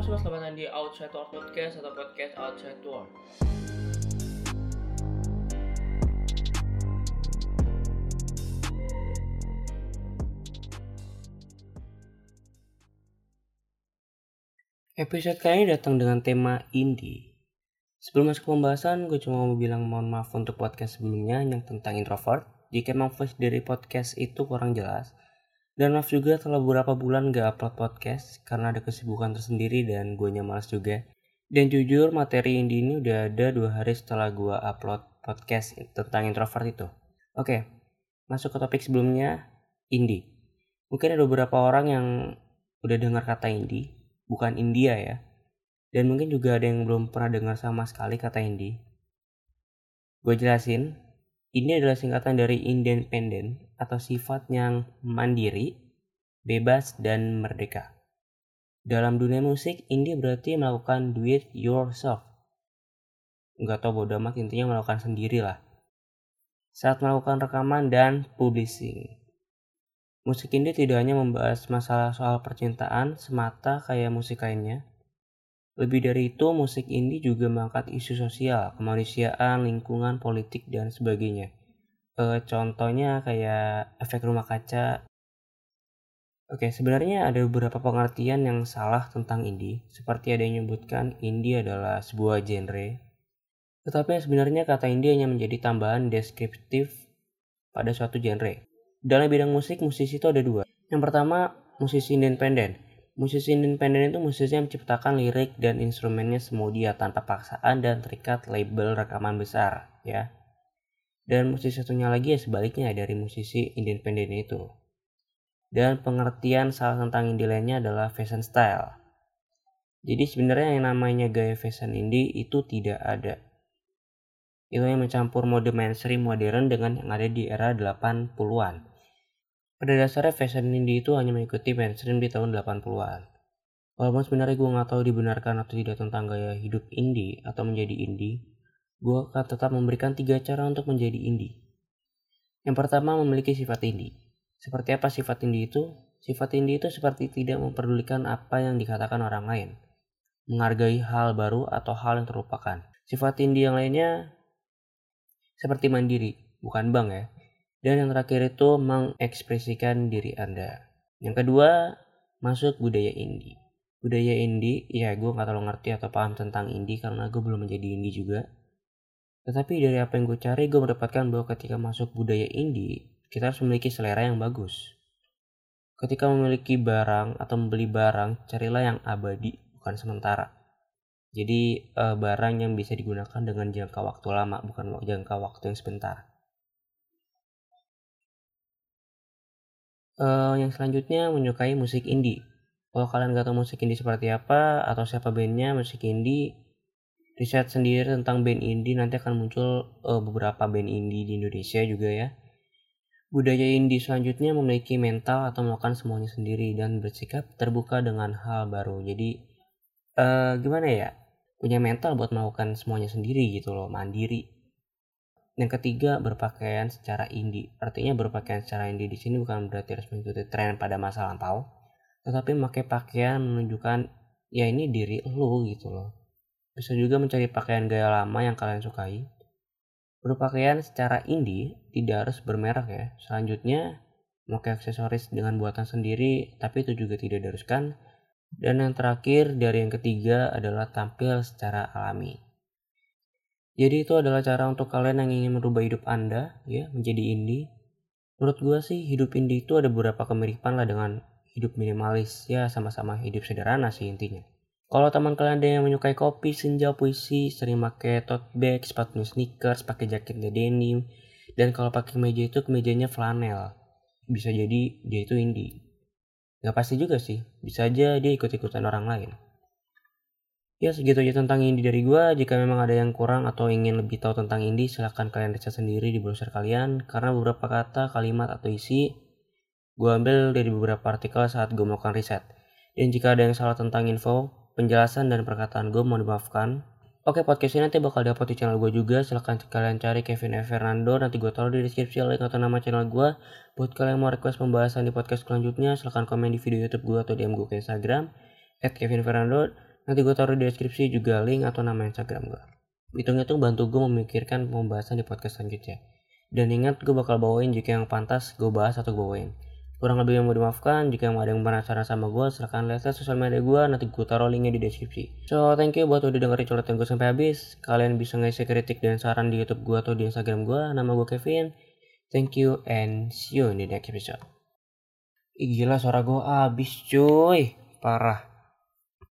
Halo semua, selamat datang di Outside World Podcast atau podcast Outside World. Episode kali ini datang dengan tema indie. Sebelum masuk ke pembahasan, gue cuma mau bilang mohon maaf untuk podcast sebelumnya yang tentang introvert. Jika emang voice dari podcast itu kurang jelas, dan maaf juga telah beberapa bulan gak upload podcast karena ada kesibukan tersendiri dan gue malas juga. Dan jujur materi indie ini udah ada dua hari setelah gue upload podcast tentang introvert itu. Oke, masuk ke topik sebelumnya, indie. Mungkin ada beberapa orang yang udah dengar kata indie, bukan India ya. Dan mungkin juga ada yang belum pernah dengar sama sekali kata indie. Gue jelasin, ini adalah singkatan dari independen atau sifat yang mandiri, bebas, dan merdeka. Dalam dunia musik, indie berarti melakukan do it yourself. Nggak tau bodo amat intinya melakukan sendiri lah. Saat melakukan rekaman dan publishing. Musik indie tidak hanya membahas masalah soal percintaan semata kayak musik lainnya. Lebih dari itu, musik indie juga mengangkat isu sosial, kemanusiaan, lingkungan, politik, dan sebagainya. E, contohnya kayak efek rumah kaca. Oke, sebenarnya ada beberapa pengertian yang salah tentang indie. Seperti ada yang menyebutkan indie adalah sebuah genre. Tetapi sebenarnya kata indie hanya menjadi tambahan deskriptif pada suatu genre. Dalam bidang musik, musisi itu ada dua. Yang pertama, musisi independen. Musisi independen itu musisi yang menciptakan lirik dan instrumennya semua dia tanpa paksaan dan terikat label rekaman besar, ya. Dan musisi satunya lagi ya sebaliknya dari musisi independen itu. Dan pengertian salah tentang indie lainnya adalah fashion style. Jadi sebenarnya yang namanya gaya fashion indie itu tidak ada. Itu yang mencampur mode mainstream modern dengan yang ada di era 80-an. Pada dasarnya fashion indie itu hanya mengikuti mainstream di tahun 80-an. Walaupun sebenarnya gue nggak tahu dibenarkan atau tidak tentang gaya hidup indie atau menjadi indie, gue akan tetap memberikan tiga cara untuk menjadi indie. Yang pertama memiliki sifat indie. Seperti apa sifat indie itu? Sifat indie itu seperti tidak memperdulikan apa yang dikatakan orang lain. Menghargai hal baru atau hal yang terlupakan. Sifat indie yang lainnya seperti mandiri, bukan bank ya. Dan yang terakhir itu mengekspresikan diri Anda. Yang kedua, masuk budaya indie. Budaya indie, ya gue gak terlalu ngerti atau paham tentang indie karena gue belum menjadi indie juga. Tetapi dari apa yang gue cari, gue mendapatkan bahwa ketika masuk budaya indie, kita harus memiliki selera yang bagus. Ketika memiliki barang atau membeli barang, carilah yang abadi, bukan sementara. Jadi uh, barang yang bisa digunakan dengan jangka waktu lama, bukan jangka waktu yang sebentar. Uh, yang selanjutnya menyukai musik indie. Kalau kalian gak tahu musik indie seperti apa atau siapa bandnya musik indie, riset sendiri tentang band indie nanti akan muncul uh, beberapa band indie di Indonesia juga ya. Budaya indie selanjutnya memiliki mental atau melakukan semuanya sendiri dan bersikap terbuka dengan hal baru. Jadi uh, gimana ya? Punya mental buat melakukan semuanya sendiri gitu loh, mandiri. Yang ketiga, berpakaian secara indie. Artinya berpakaian secara indie di sini bukan berarti harus mengikuti tren pada masa lampau, tetapi memakai pakaian menunjukkan ya ini diri lu gitu loh. Bisa juga mencari pakaian gaya lama yang kalian sukai. Berpakaian secara indie tidak harus bermerek ya. Selanjutnya, memakai aksesoris dengan buatan sendiri, tapi itu juga tidak diharuskan. Dan yang terakhir dari yang ketiga adalah tampil secara alami. Jadi itu adalah cara untuk kalian yang ingin merubah hidup Anda ya menjadi indie. Menurut gue sih hidup indie itu ada beberapa kemiripan lah dengan hidup minimalis ya sama-sama hidup sederhana sih intinya. Kalau teman kalian ada yang menyukai kopi, senja, puisi, sering pakai tote bag, sepatu sneakers, pakai jaketnya denim, dan kalau pakai meja itu kemejanya flanel, bisa jadi dia itu indie. Gak pasti juga sih, bisa aja dia ikut-ikutan orang lain. Ya segitu aja tentang indie dari gue. Jika memang ada yang kurang atau ingin lebih tahu tentang indie, silahkan kalian riset sendiri di browser kalian. Karena beberapa kata, kalimat, atau isi gue ambil dari beberapa artikel saat gue melakukan riset. Dan jika ada yang salah tentang info, penjelasan dan perkataan gue mohon dimaafkan. Oke podcast ini nanti bakal dapat di channel gue juga silahkan kalian cari Kevin F. Fernando nanti gue taruh di deskripsi link atau nama channel gue buat kalian mau request pembahasan di podcast selanjutnya silahkan komen di video youtube gue atau DM gue ke Instagram at Kevin Fernando Nanti gue taruh di deskripsi juga link atau nama Instagram gue. Hitungnya tuh bantu gue memikirkan pembahasan di podcast selanjutnya. Dan ingat gue bakal bawain jika yang pantas gue bahas atau gue bawain. Kurang lebih yang mau dimaafkan, jika ada yang penasaran sama gue, silahkan lihat sosial media gue, nanti gue taruh linknya di deskripsi. So, thank you buat udah dengerin coletan gue sampai habis. Kalian bisa ngasih kritik dan saran di YouTube gue atau di Instagram gue, nama gue Kevin. Thank you and see you in the next episode. Ih, gila suara gue abis cuy, parah.